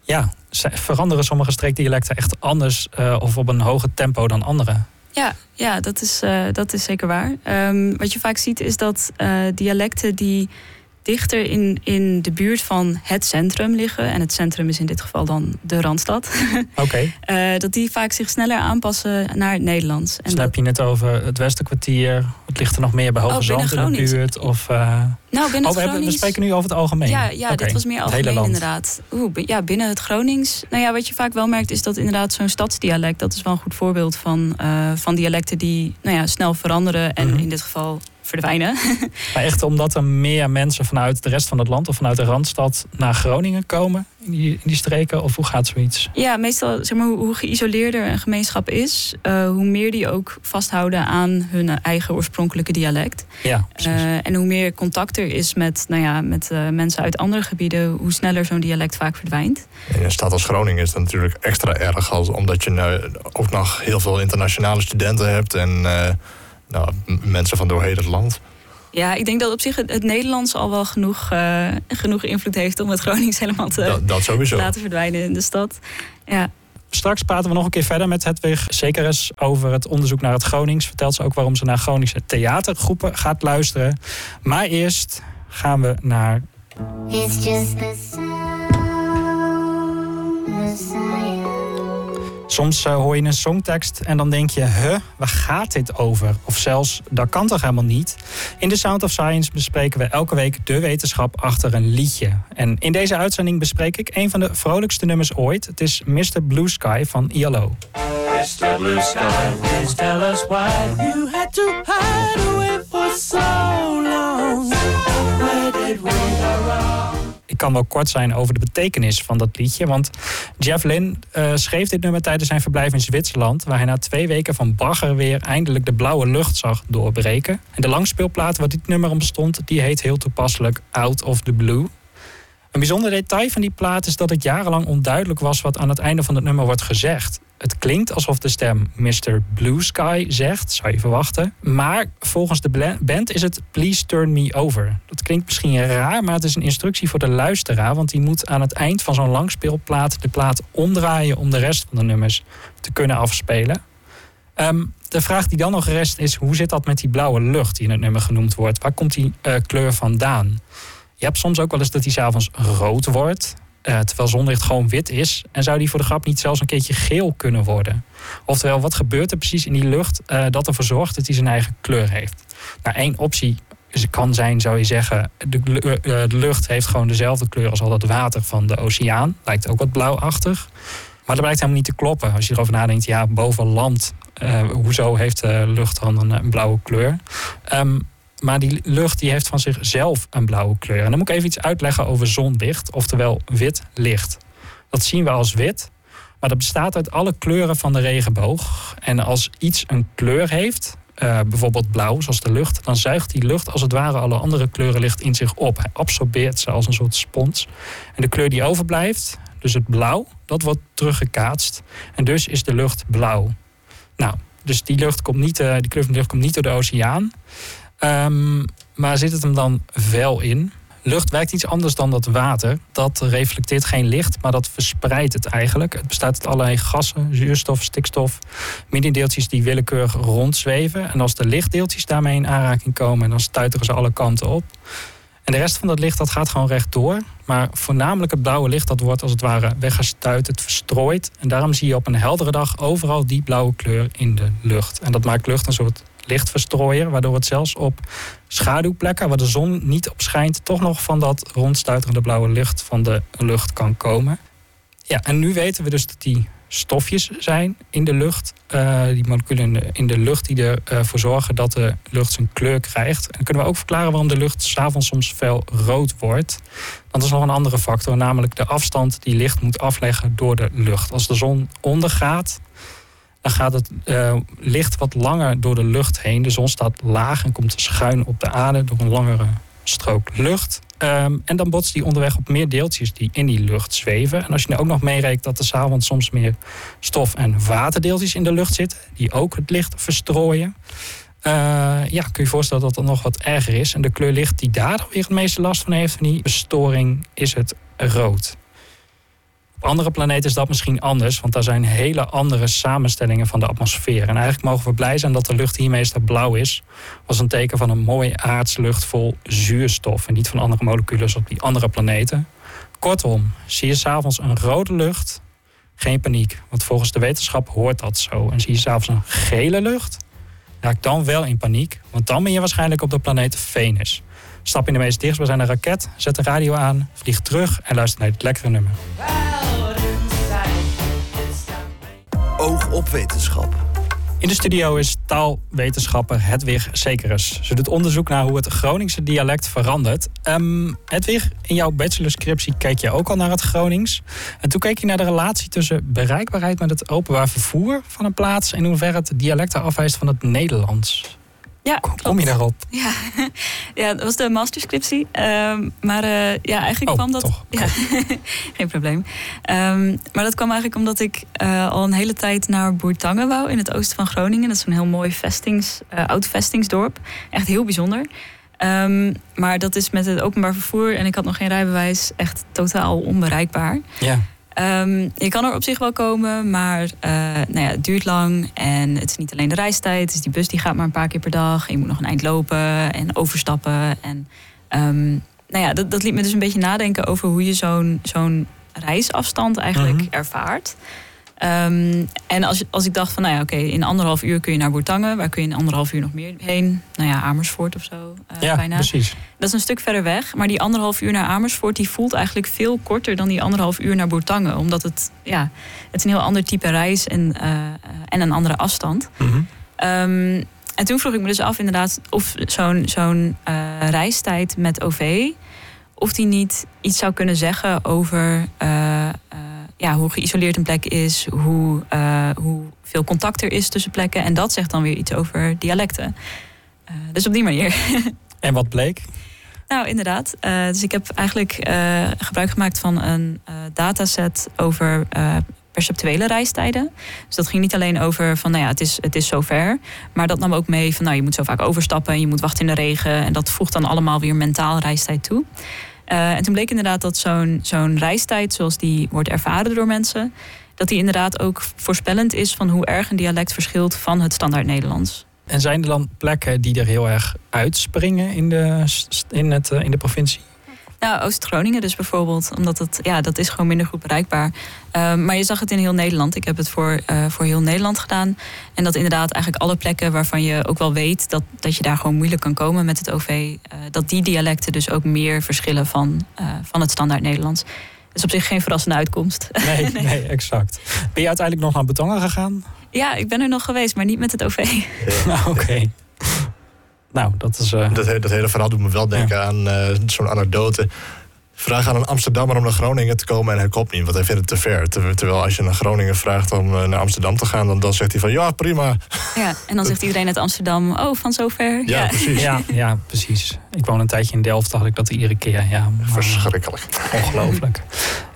Ja, veranderen sommige streekdialecten echt anders of op een hoger tempo dan andere? Ja, ja dat, is, uh, dat is zeker waar. Um, wat je vaak ziet is dat uh, dialecten die dichter in, in de buurt van het centrum liggen. En het centrum is in dit geval dan de Randstad. Oké. Okay. uh, dat die vaak zich sneller aanpassen naar het Nederlands. En dus dan heb je het over het Westenkwartier. Het ligt er nog meer bij Hoge oh, Zand in de buurt? Of, uh... Nou, binnen oh, we, Gronings... we spreken nu over het algemeen. Ja, ja okay. dit was meer algemeen inderdaad. Oeh, ja, binnen het Gronings. Nou ja, wat je vaak wel merkt is dat inderdaad zo'n stadsdialect... dat is wel een goed voorbeeld van, uh, van dialecten die nou ja, snel veranderen. En mm -hmm. in dit geval verdwijnen. Maar echt omdat er meer mensen vanuit de rest van het land of vanuit de Randstad naar Groningen komen in die, in die streken? Of hoe gaat zoiets? Ja, meestal zeg maar, hoe geïsoleerder een gemeenschap is, uh, hoe meer die ook vasthouden aan hun eigen oorspronkelijke dialect. Ja, uh, en hoe meer contact er is met, nou ja, met uh, mensen uit andere gebieden, hoe sneller zo'n dialect vaak verdwijnt. In een stad als Groningen is dat natuurlijk extra erg, als, omdat je nou ook nog heel veel internationale studenten hebt en nou, mensen van door heel het land. Ja, ik denk dat op zich het, het Nederlands al wel genoeg, uh, genoeg invloed heeft om het Gronings helemaal te dat, dat sowieso. laten verdwijnen in de stad. Ja. Straks praten we nog een keer verder met Hedwig Zekeres over het onderzoek naar het Gronings. Vertelt ze ook waarom ze naar Groningse theatergroepen gaat luisteren. Maar eerst gaan we naar. It's just the sound, the Soms uh, hoor je een songtekst en dan denk je, huh, waar gaat dit over? Of zelfs, dat kan toch helemaal niet? In The Sound of Science bespreken we elke week de wetenschap achter een liedje. En in deze uitzending bespreek ik een van de vrolijkste nummers ooit. Het is Mr. Blue Sky van ILO. Mr. Blue Sky, please tell us why you had to hide away for so long. Kan wel kort zijn over de betekenis van dat liedje. Want Jeff Lynne uh, schreef dit nummer tijdens zijn verblijf in Zwitserland. Waar hij na twee weken van bagger weer eindelijk de blauwe lucht zag doorbreken. En de langspeelplaat waar dit nummer om stond, die heet heel toepasselijk Out of the Blue. Een bijzonder detail van die plaat is dat het jarenlang onduidelijk was wat aan het einde van het nummer wordt gezegd. Het klinkt alsof de stem Mr. Blue Sky zegt, zou je verwachten. Maar volgens de band is het Please Turn Me Over. Dat klinkt misschien raar, maar het is een instructie voor de luisteraar. Want die moet aan het eind van zo'n langspeelplaat de plaat omdraaien om de rest van de nummers te kunnen afspelen. Um, de vraag die dan nog rest is: hoe zit dat met die blauwe lucht die in het nummer genoemd wordt? Waar komt die uh, kleur vandaan? Je hebt soms ook wel eens dat hij s'avonds rood wordt. Uh, terwijl zonlicht gewoon wit is. En zou die voor de grap niet zelfs een keertje geel kunnen worden? Oftewel, wat gebeurt er precies in die lucht uh, dat ervoor zorgt dat hij zijn eigen kleur heeft? Nou, één optie kan zijn, zou je zeggen, de, uh, de, lucht heeft gewoon dezelfde kleur als al dat water van de oceaan. Lijkt ook wat blauwachtig. Maar dat blijkt helemaal niet te kloppen. Als je erover nadenkt, ja, boven land, hoezo heeft de lucht dan een, een blauwe kleur? Um, maar die lucht die heeft van zichzelf een blauwe kleur. En dan moet ik even iets uitleggen over zonlicht, oftewel wit licht. Dat zien we als wit, maar dat bestaat uit alle kleuren van de regenboog. En als iets een kleur heeft, uh, bijvoorbeeld blauw, zoals de lucht, dan zuigt die lucht als het ware alle andere kleuren licht in zich op. Hij absorbeert ze als een soort spons. En de kleur die overblijft, dus het blauw, dat wordt teruggekaatst. En dus is de lucht blauw. Nou, dus die, lucht komt niet, uh, die kleur van de lucht komt niet door de oceaan. Um, maar zit het hem dan wel in? Lucht werkt iets anders dan dat water. Dat reflecteert geen licht, maar dat verspreidt het eigenlijk. Het bestaat uit allerlei gassen, zuurstof, stikstof, mini-deeltjes die willekeurig rondzweven. En als de lichtdeeltjes daarmee in aanraking komen, dan stuiteren ze alle kanten op. En de rest van dat licht dat gaat gewoon rechtdoor. Maar voornamelijk het blauwe licht dat wordt als het ware weggestuit, het verstrooit. En daarom zie je op een heldere dag overal die blauwe kleur in de lucht. En dat maakt lucht een soort lichtverstrooier, waardoor het zelfs op schaduwplekken waar de zon niet op schijnt, toch nog van dat rondstuiterende blauwe licht van de lucht kan komen. Ja, en nu weten we dus dat die stofjes zijn in de lucht. Uh, die moleculen in de, lucht die ervoor zorgen dat de lucht zijn kleur krijgt. En dan kunnen we ook verklaren waarom de lucht s'avonds soms fel rood wordt. Dat is nog een andere factor, namelijk de afstand die licht moet afleggen door de lucht. Als de zon ondergaat, gaat het uh, licht wat langer door de lucht heen. De zon staat laag en komt schuin op de aarde door een langere strook lucht. Ehm, en dan botst die onderweg op meer deeltjes die in die lucht zweven. En als je nu ook nog meerekent dat er s'avonds soms meer stof- en waterdeeltjes in de lucht zitten, die ook het licht verstrooien. Uh, ja, kun je voorstellen dat dat nog wat erger is. En de kleur licht die daar weer het meeste last van heeft van die bestoring is het rood. Op andere planeten is dat misschien anders, want daar zijn hele andere samenstellingen van de atmosfeer. En eigenlijk mogen we blij zijn dat de lucht hier meestal blauw is. Was een teken van een mooie aardslucht vol zuurstof en niet van andere moleculen op die andere planeten. Kortom, zie je s'avonds een rode lucht, geen paniek. Want volgens de wetenschap hoort dat zo. En zie je s'avonds een gele lucht, raak dan wel in paniek. Want dan ben je waarschijnlijk op de planeet Venus. Stap in de meest dichtstbijzijnde raket, zet de radio aan, vlieg terug en luister naar dit lekkere nummer. Oog op wetenschap. In de studio is taalwetenschapper Hedwig Zekerus. Ze doet onderzoek naar hoe het Groningse dialect verandert. Um, Hedwig, in jouw bachelorscriptie keek je ook al naar het Gronings. En toen keek je naar de relatie tussen bereikbaarheid met het openbaar vervoer van een plaats... en in hoeverre het dialect afwijst van het Nederlands. Ja, Kom je daarop? Ja, ja dat was de masterscriptie. Um, maar uh, ja, eigenlijk oh, kwam dat. Toch. Ja, geen probleem. Um, maar dat kwam eigenlijk omdat ik uh, al een hele tijd naar Boertangen wou in het oosten van Groningen. Dat is een heel mooi vestings, uh, oud vestingsdorp. Echt heel bijzonder. Um, maar dat is met het openbaar vervoer en ik had nog geen rijbewijs echt totaal onbereikbaar. Ja. Um, je kan er op zich wel komen, maar uh, nou ja, het duurt lang. En het is niet alleen de reistijd. Dus die bus die gaat maar een paar keer per dag. En je moet nog een eind lopen en overstappen. En um, nou ja, dat, dat liet me dus een beetje nadenken over hoe je zo'n zo'n reisafstand eigenlijk -hmm. ervaart. Um, en als, als ik dacht van, nou ja, oké, okay, in anderhalf uur kun je naar Boertangen. Waar kun je in anderhalf uur nog meer heen? Nou ja, Amersfoort of zo. Uh, ja, bijna. precies. Dat is een stuk verder weg. Maar die anderhalf uur naar Amersfoort, die voelt eigenlijk veel korter dan die anderhalf uur naar Boertangen. Omdat het, ja, het is een heel ander type reis en, uh, en een andere afstand. Mm -hmm. um, en toen vroeg ik me dus af inderdaad of zo'n zo'n uh, reistijd met OV... of die niet iets zou kunnen zeggen over ja, hoe geïsoleerd een plek is, hoe, uh, hoe veel contact er is tussen plekken. En dat zegt dan weer iets over dialecten. Uh, dus op die manier. En wat bleek? Nou, inderdaad. Uh, dus ik heb eigenlijk gebruik gemaakt van een dataset over perceptuele reistijden. Dus dat ging niet alleen over van, nou ja, het is, het is zover. Maar dat nam ook mee van, nou, je moet zo vaak overstappen en je moet wachten in de regen. En dat voegt dan allemaal weer mentaal reistijd toe. Uh, en toen bleek inderdaad dat zo'n zo'n reistijd, zoals die wordt ervaren door mensen, dat die inderdaad ook voorspellend is van hoe erg een dialect verschilt van het standaard Nederlands. En zijn er dan plekken die er heel erg uitspringen in de, in het, in de provincie? Nou, Oost-Groningen dus bijvoorbeeld. Omdat het, ja, dat is gewoon minder goed bereikbaar. Uh, maar je zag het in heel Nederland. Ik heb het voor, uh, voor heel Nederland gedaan. En dat inderdaad eigenlijk alle plekken waarvan je ook wel weet... dat, dat je daar gewoon moeilijk kan komen met het OV... Uh, dat die dialecten dus ook meer verschillen van, van het standaard Nederlands. Dat is op zich geen verrassende uitkomst. Nee, nee. nee exact. Ben je uiteindelijk nog naar Betongen gegaan? Ja, ik ben er nog geweest, maar niet met het OV. Ja. Oké. Okay. Nou, dat is. Uh... Dat, dat, hele verhaal doet me wel denken ja. aan uh, zo'n anekdote. Vraag aan een Amsterdammer om naar Groningen te komen en hij komt niet, want hij vindt het te ver. Terwijl als je naar Groningen vraagt om uh, naar Amsterdam te gaan, dan, dan zegt hij van ja, prima. Ja, en dan zegt iedereen uit Amsterdam, oh, van zover. Ja, ja. precies. Ja, ja, precies. Ik woon een tijdje in Delft, dacht ik dat iedere keer. Ja, maar, Verschrikkelijk. Ongelooflijk.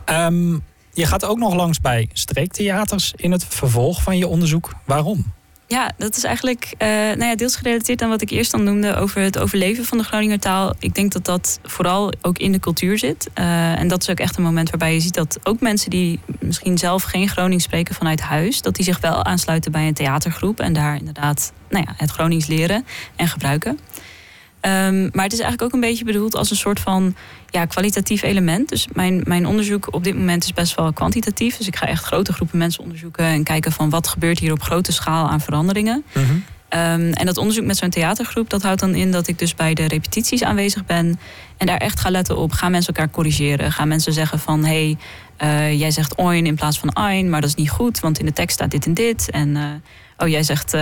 um, je gaat ook nog langs bij streektheaters in het vervolg van je onderzoek. Waarom? Ja, dat is eigenlijk uh, nou ja, deels gerelateerd aan wat ik eerst dan noemde over het overleven van de Groninger taal. Ik denk dat dat vooral ook in de cultuur zit. Uh, en dat is ook echt een moment waarbij je ziet dat ook mensen die misschien zelf geen Gronings spreken vanuit huis, dat die zich wel aansluiten bij een theatergroep en daar inderdaad nou ja, het Gronings leren en gebruiken. Um, maar het is eigenlijk ook een beetje bedoeld als een soort van ja, kwalitatief element. Dus mijn, mijn onderzoek op dit moment is best wel kwantitatief. Dus ik ga echt grote groepen mensen onderzoeken en kijken van wat gebeurt hier op grote schaal aan veranderingen. Mm -hmm. um, en dat onderzoek met zo'n theatergroep, dat houdt dan in dat ik dus bij de repetities aanwezig ben. En daar echt ga letten op. Gaan mensen elkaar corrigeren? Gaan mensen zeggen van hé, hey, jij zegt oin in plaats van ein, maar dat is niet goed, want in de tekst staat dit en dit. En oh, jij zegt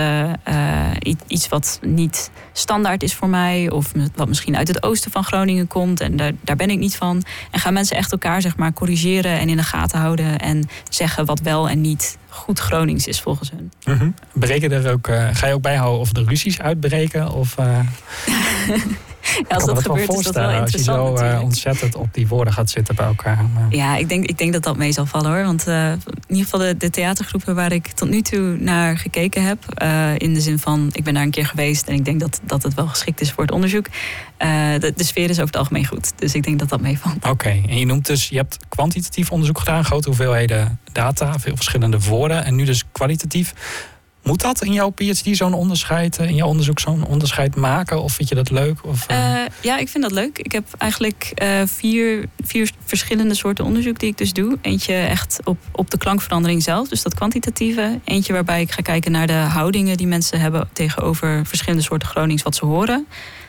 iets wat niet standaard is voor mij, of wat misschien uit het oosten van Groningen komt, en daar, daar ben ik niet van. En gaan mensen echt elkaar zeg maar corrigeren en in de gaten houden en zeggen wat wel en niet goed Gronings is volgens hun. Mm er ook, ga je ook bijhouden of de ruzies uitbreken? Of, als dat gebeurt is dat wel Als je zo uh, ontzettend op die woorden gaat zitten bij elkaar. Maar... Ja, ik denk, ik denk dat dat mee zal vallen hoor. Want in ieder geval de, de, theatergroepen waar ik tot nu toe naar gekeken heb. in de zin van, ik ben daar een keer geweest en ik denk dat, dat het wel geschikt is voor het onderzoek. De, de, sfeer is over het algemeen goed. Dus ik denk dat dat meevalt. Oké, en je noemt dus, je hebt kwantitatief onderzoek gedaan, grote hoeveelheden data, veel verschillende woorden. En nu dus kwalitatief. Moet dat in jouw PhD zo'n onderscheid, in jouw onderzoek zo'n onderscheid maken? Of vind je dat leuk? Of, uh... ja, ik vind dat leuk. Ik heb eigenlijk vier, vier verschillende soorten onderzoek die ik dus doe. Eentje echt op, op de klankverandering zelf, dus dat kwantitatieve. Eentje waarbij ik ga kijken naar de houdingen die mensen hebben tegenover verschillende soorten Gronings wat ze horen.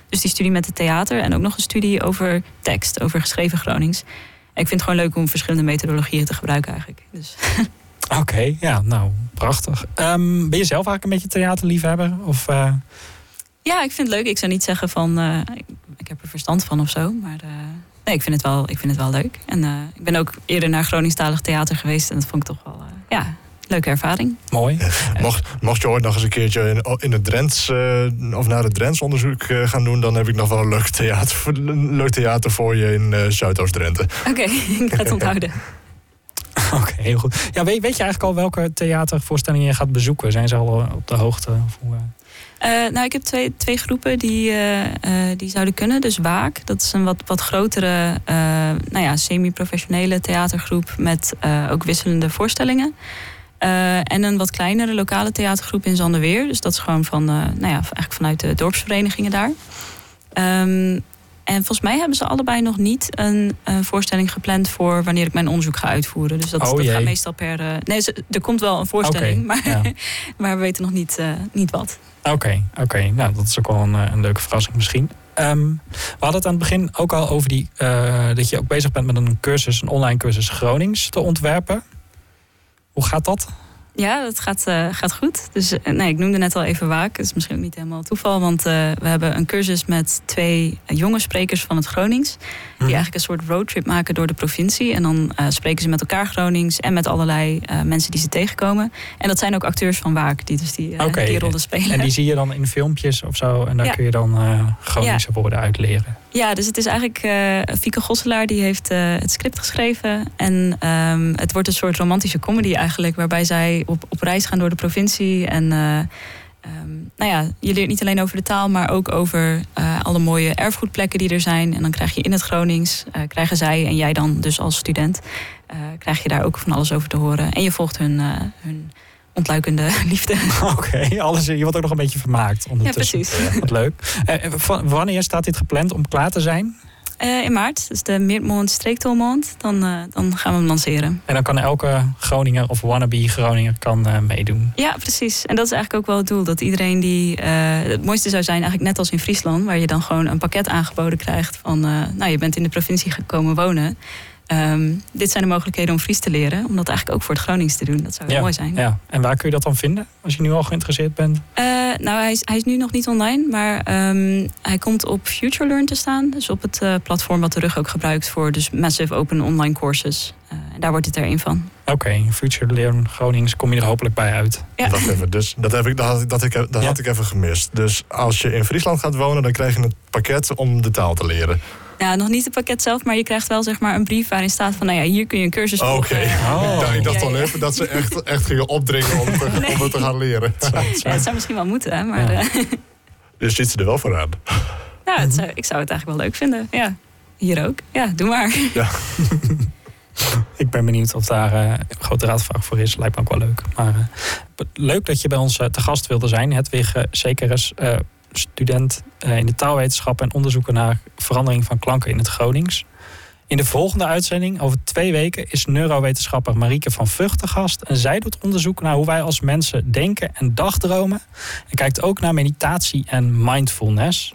Dus die studie met het theater en ook nog een studie over tekst, over geschreven Gronings. ik vind het gewoon leuk om verschillende methodologieën te gebruiken eigenlijk. Dus. Oké, ja, nou, prachtig. Um, ben je zelf eigenlijk een beetje theaterliefhebber? Of, uh... Ja, ik vind het leuk. Ik zou niet zeggen van, uh, ik, ik, heb er verstand van of zo. Maar uh, nee, ik vind het wel, ik vind het wel leuk. En ik ben ook eerder naar Groningstalig theater geweest. En dat vond ik toch wel, ja, leuke ervaring. Mooi. mocht, mocht je ooit nog eens een keertje in, in het Drents of naar het Drents onderzoek gaan doen, dan heb ik nog wel een leuk theater, leuk theater voor je in Zuidoost-Drenthe. Oké, ik ga het onthouden. Oké, heel goed. Ja, weet, weet je eigenlijk al welke theatervoorstellingen je gaat bezoeken? Zijn ze al op de hoogte? Of hoe, uh, nou, ik heb twee, twee groepen die, die zouden kunnen. Dus Waak, dat is een wat, wat grotere, nou ja, semi-professionele theatergroep met ook wisselende voorstellingen. en een wat kleinere lokale theatergroep in Zanderweer. Dus dat is gewoon van, nou ja, eigenlijk vanuit de dorpsverenigingen daar. Um, en volgens mij hebben ze allebei nog niet een, een, voorstelling gepland voor wanneer ik mijn onderzoek ga uitvoeren. Dus dat, oh, dat gaat meestal per. Uh, nee, er komt wel een voorstelling, maar, ja. maar we weten nog niet, uh, niet wat. Oké, oké. Nou, dat is ook wel een, eh, een leuke verrassing misschien. Um, we hadden het aan het begin ook al over die, uh, dat je ook bezig bent met een cursus, een online cursus Gronings te ontwerpen. Hoe gaat dat? Ja, dat gaat, uh, gaat goed. Dus uh, nee, ik noemde net al even Waak. Dat is misschien ook niet helemaal toeval. Want uh, we hebben een cursus met twee jonge sprekers van het Gronings. Die mhm. eigenlijk een soort roadtrip maken door de provincie. En dan spreken ze met elkaar Gronings en met allerlei mensen die ze tegenkomen. En dat zijn ook acteurs van Waak die dus die, okay. die rollen spelen. En die zie je dan in filmpjes of zo. En daar kun je dan Groningse ja. woorden uitleren. Ja, dus het is eigenlijk uh, Fieke Gosselaar die heeft uh, het script geschreven. En um, het wordt een soort romantische comedy eigenlijk. Waarbij zij op, op reis gaan door de provincie. En uh, um, nou ja, je leert niet alleen over de taal, maar ook over alle mooie erfgoedplekken die er zijn. En dan krijg je in het Gronings, krijgen zij en jij dan dus als student, krijg je daar ook van alles over te horen. En je volgt hun, hun ontluikende liefde. Oké, alles. Je wordt ook nog een beetje vermaakt ondertussen. Ja, precies. Wat leuk. Uh, wanneer staat dit gepland om klaar te zijn? Uh, in maart, dus de Meertmond Streektolmond. Dan, uh, dan gaan we hem lanceren. En dan kan elke Groninger of wannabe Groninger kan uh, meedoen. Ja, precies. En dat is eigenlijk ook wel het doel. Dat iedereen die... het mooiste zou zijn eigenlijk net als in Friesland... waar je dan gewoon een pakket aangeboden krijgt van... nou, je bent in de provincie gekomen wonen... Um, dit zijn de mogelijkheden om Fries te leren. Om dat eigenlijk ook voor het Gronings te doen. Dat zou heel mooi zijn. Ja. En waar kun je dat dan vinden? Als je nu al geïnteresseerd bent? Uh, nou, hij is, hij is nu nog niet online. Maar um, hij komt op FutureLearn te staan. Dus op het uh, platform wat de rug ook gebruikt voor dus Massive Open Online Courses. Uh, en daar wordt het er een van. Oké, okay, FutureLearn Gronings kom je er hopelijk bij uit. Ja. Wacht even, dus dat, heb ik, dat, had, ik, dat, ik, dat ja. had ik even gemist. Dus als je in Friesland gaat wonen, dan krijg je het pakket om de taal te leren. Ja, nog niet het pakket zelf, maar je krijgt wel zeg maar een brief waarin staat van, nou ja, hier kun je een cursus volgen. Oké, okay. oh. ik dacht al even dat ze echt, echt gingen opdringen om, te, nee. om het te gaan leren. Ja, het zou misschien wel moeten, maar... Ja. Uh, dus zit ze er wel voor aan? Nou, het zou, ik zou het eigenlijk wel leuk vinden, ja. Hier ook. Ja, doe maar. Ja. ik ben benieuwd of daar uh, een grote raadvraag voor is. Lijkt me ook wel leuk. Maar uh, leuk dat je bij ons uh, te gast wilde zijn. Hedwig zeker eens student eh, in de taalwetenschappen en onderzoeken naar verandering van klanken in het Gronings. In de volgende uitzending, over twee weken, is neurowetenschapper Marieke van Vught te gast. En zij doet onderzoek naar hoe wij als mensen denken en dagdromen. En kijkt ook naar meditatie en mindfulness.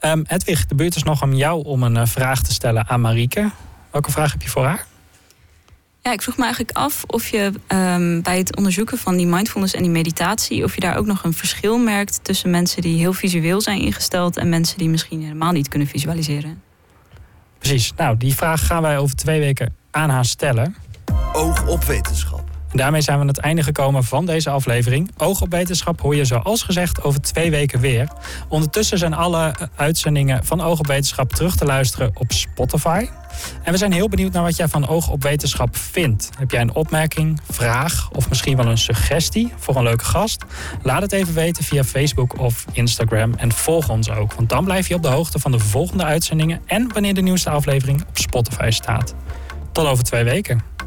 Um, Edwig, de beurt is nog om jou om een uh, vraag te stellen aan Marieke. Welke vraag heb je voor haar? Ja, ik vroeg me eigenlijk af of je um, bij het onderzoeken van die mindfulness en die meditatie, of je daar ook nog een verschil merkt tussen mensen die heel visueel zijn ingesteld en mensen die misschien helemaal niet kunnen visualiseren. Precies. Nou, die vraag gaan wij over twee weken aan haar stellen. Oog op wetenschap. Daarmee zijn we aan het einde gekomen van deze aflevering. Oog op wetenschap hoor je zoals gezegd over twee weken weer. Ondertussen zijn alle uitzendingen van Oog op wetenschap terug te luisteren op Spotify. En we zijn heel benieuwd naar wat jij van Oog op wetenschap vindt. Heb jij een opmerking, vraag of misschien wel een suggestie voor een leuke gast? Laat het even weten via Facebook of Instagram en volg ons ook. Want dan blijf je op de hoogte van de volgende uitzendingen en wanneer de nieuwste aflevering op Spotify staat. Tot over twee weken.